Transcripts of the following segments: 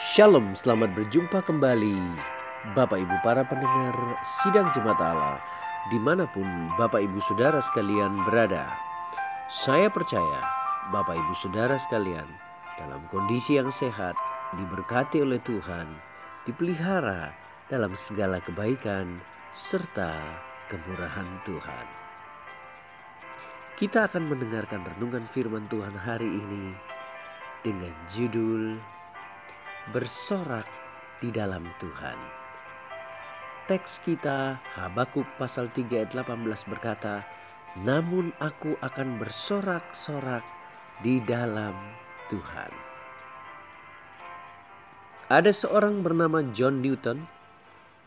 Shalom, selamat berjumpa kembali. Bapak Ibu para pendengar Sidang Jemaat Allah Di mana pun Bapak Ibu Saudara sekalian berada. Saya percaya Bapak Ibu Saudara sekalian Dalam kondisi yang sehat Diberkati oleh Tuhan Dipelihara dalam segala kebaikan Serta kemurahan Tuhan. Kita akan mendengarkan renungan firman Tuhan hari ini Dengan judul bersorak di dalam Tuhan. Teks kita Habakuk pasal 3 ayat 18 berkata, "Namun aku akan bersorak-sorak di dalam Tuhan." Ada seorang bernama John Newton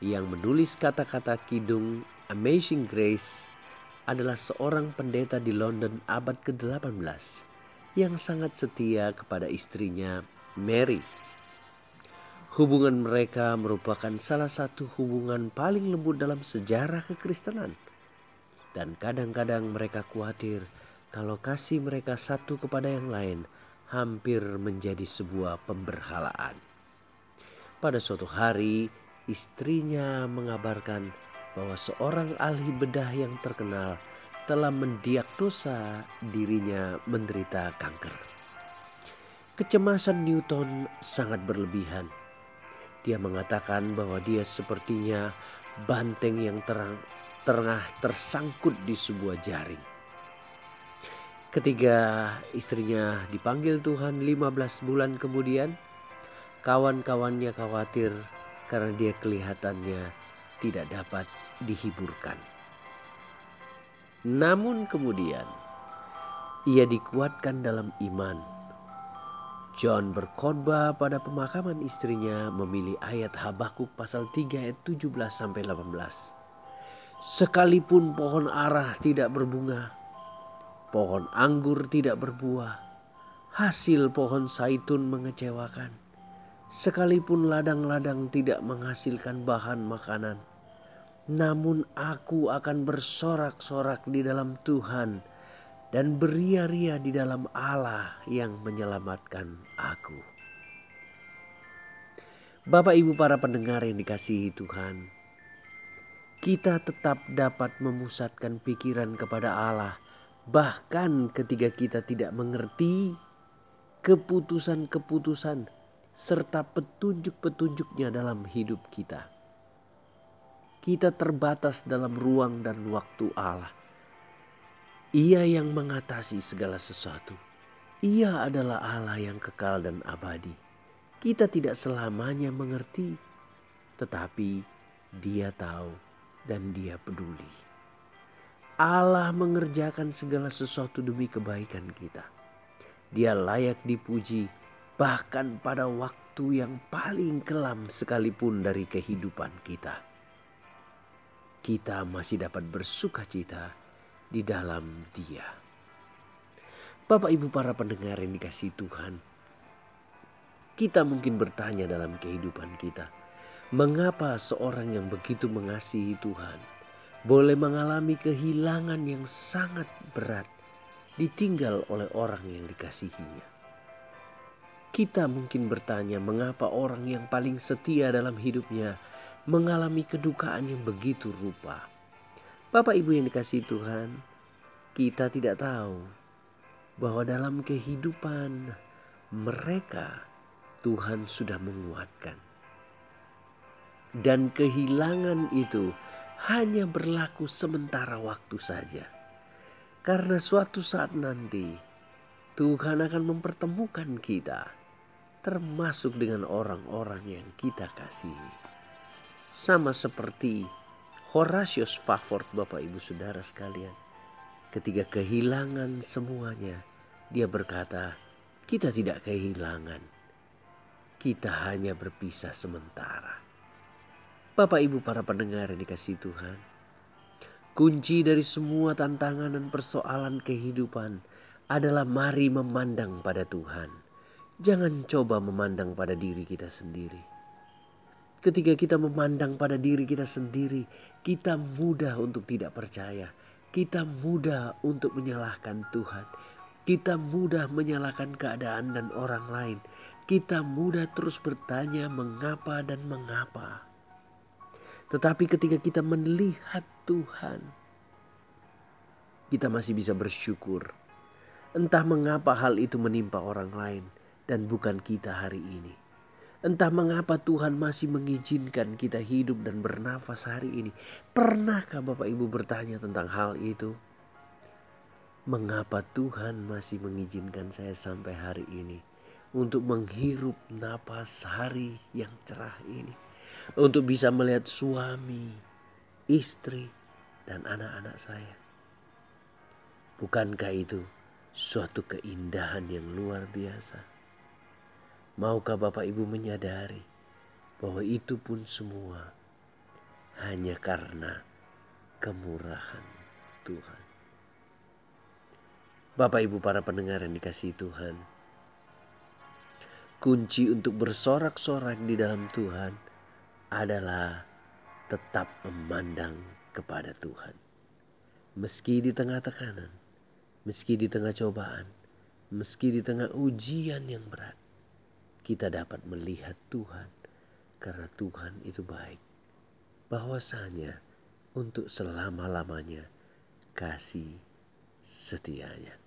yang menulis kata-kata kidung Amazing Grace adalah seorang pendeta di London abad ke-18 yang sangat setia kepada istrinya Mary Hubungan mereka merupakan salah satu hubungan paling lembut dalam sejarah kekristenan. Dan kadang-kadang mereka khawatir kalau kasih mereka satu kepada yang lain hampir menjadi sebuah pemberhalaan. Pada suatu hari, istrinya mengabarkan bahwa seorang ahli bedah yang terkenal telah mendiagnosa dirinya menderita kanker. Kecemasan Newton sangat berlebihan dia mengatakan bahwa dia sepertinya banteng yang terang, tengah tersangkut di sebuah jaring. Ketika istrinya dipanggil Tuhan 15 bulan kemudian, kawan-kawannya khawatir karena dia kelihatannya tidak dapat dihiburkan. Namun kemudian ia dikuatkan dalam iman John berkhotbah pada pemakaman istrinya memilih ayat Habakuk pasal 3 ayat 17 sampai 18. Sekalipun pohon arah tidak berbunga, pohon anggur tidak berbuah, hasil pohon saitun mengecewakan. Sekalipun ladang-ladang tidak menghasilkan bahan makanan, namun aku akan bersorak-sorak di dalam Tuhan dan beria-ria di dalam Allah yang menyelamatkan aku. Bapak Ibu para pendengar yang dikasihi Tuhan, kita tetap dapat memusatkan pikiran kepada Allah bahkan ketika kita tidak mengerti keputusan-keputusan serta petunjuk-petunjuknya dalam hidup kita. Kita terbatas dalam ruang dan waktu Allah ia yang mengatasi segala sesuatu. Ia adalah Allah yang kekal dan abadi. Kita tidak selamanya mengerti, tetapi Dia tahu dan Dia peduli. Allah mengerjakan segala sesuatu demi kebaikan kita. Dia layak dipuji, bahkan pada waktu yang paling kelam sekalipun dari kehidupan kita. Kita masih dapat bersuka cita di dalam Dia. Bapak, ibu, para pendengar yang dikasih Tuhan, kita mungkin bertanya dalam kehidupan kita, mengapa seorang yang begitu mengasihi Tuhan boleh mengalami kehilangan yang sangat berat, ditinggal oleh orang yang dikasihinya? Kita mungkin bertanya, mengapa orang yang paling setia dalam hidupnya mengalami kedukaan yang begitu rupa? Bapak Ibu yang dikasih Tuhan, kita tidak tahu bahwa dalam kehidupan mereka Tuhan sudah menguatkan. Dan kehilangan itu hanya berlaku sementara waktu saja. Karena suatu saat nanti Tuhan akan mempertemukan kita termasuk dengan orang-orang yang kita kasihi. Sama seperti Horatius Favourt Bapak Ibu Saudara sekalian. Ketika kehilangan semuanya, dia berkata, kita tidak kehilangan. Kita hanya berpisah sementara. Bapak Ibu para pendengar yang dikasih Tuhan. Kunci dari semua tantangan dan persoalan kehidupan adalah mari memandang pada Tuhan. Jangan coba memandang pada diri kita sendiri Ketika kita memandang pada diri kita sendiri, kita mudah untuk tidak percaya. Kita mudah untuk menyalahkan Tuhan. Kita mudah menyalahkan keadaan dan orang lain. kita mudah terus bertanya mengapa dan mengapa. Tetapi ketika kita melihat Tuhan, kita masih bisa bersyukur. Entah mengapa hal itu menimpa orang lain dan bukan kita hari ini. Entah mengapa Tuhan masih mengizinkan kita hidup dan bernafas hari ini. Pernahkah Bapak Ibu bertanya tentang hal itu? Mengapa Tuhan masih mengizinkan saya sampai hari ini untuk menghirup napas hari yang cerah ini? untuk bisa melihat suami, istri, dan anak-anak saya. Bukankah itu suatu keindahan yang luar biasa? Maukah Bapak Ibu menyadari bahwa itu pun semua hanya karena kemurahan Tuhan? Bapak Ibu para pendengar yang dikasih Tuhan, kunci untuk bersorak-sorak di dalam Tuhan adalah tetap memandang kepada Tuhan. Meski di tengah tekanan, meski di tengah cobaan, meski di tengah ujian yang berat, kita dapat melihat Tuhan karena Tuhan itu baik. Bahwasanya untuk selama-lamanya kasih setianya.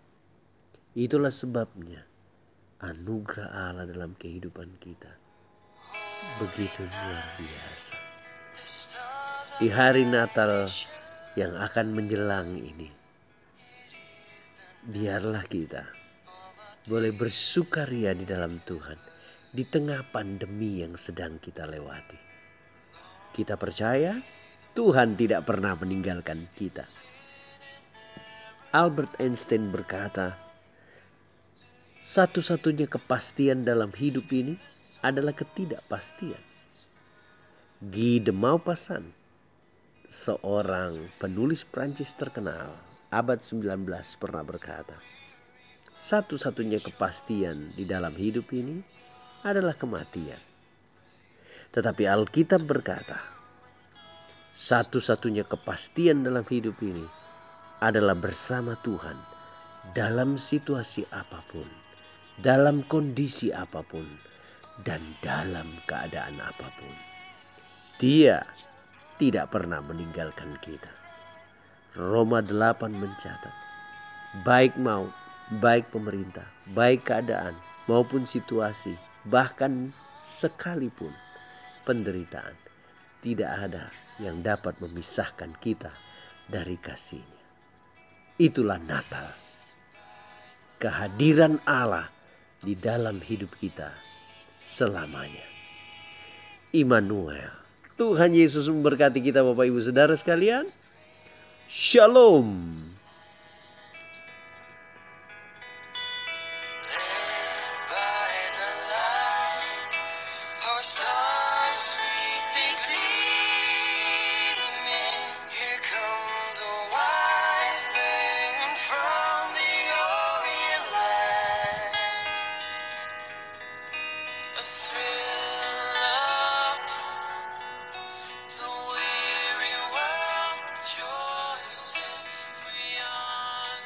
Itulah sebabnya anugerah Allah dalam kehidupan kita begitu luar biasa. Di hari Natal yang akan menjelang ini, biarlah kita boleh bersukaria di dalam Tuhan di tengah pandemi yang sedang kita lewati. Kita percaya Tuhan tidak pernah meninggalkan kita. Albert Einstein berkata, "Satu-satunya kepastian dalam hidup ini adalah ketidakpastian. Guy de Maupassant, seorang penulis Prancis terkenal abad 19 pernah berkata, satu-satunya kepastian di dalam hidup ini adalah kematian. Tetapi Alkitab berkata, satu-satunya kepastian dalam hidup ini adalah bersama Tuhan dalam situasi apa pun, dalam kondisi apa pun, dan dalam keadaan apa pun. Dia tidak pernah meninggalkan kita. Roma 8 mencatat, baik maut, baik pemerintah, baik keadaan maupun situasi, bahkan sekalipun penderitaan, tidak ada yang dapat memisahkan kita dari kasihnya. Itulah Natal. Kehadiran Allah di dalam hidup kita selamanya. Immanuel. Tuhan Yesus memberkati kita Bapak Ibu Saudara sekalian. Shalom.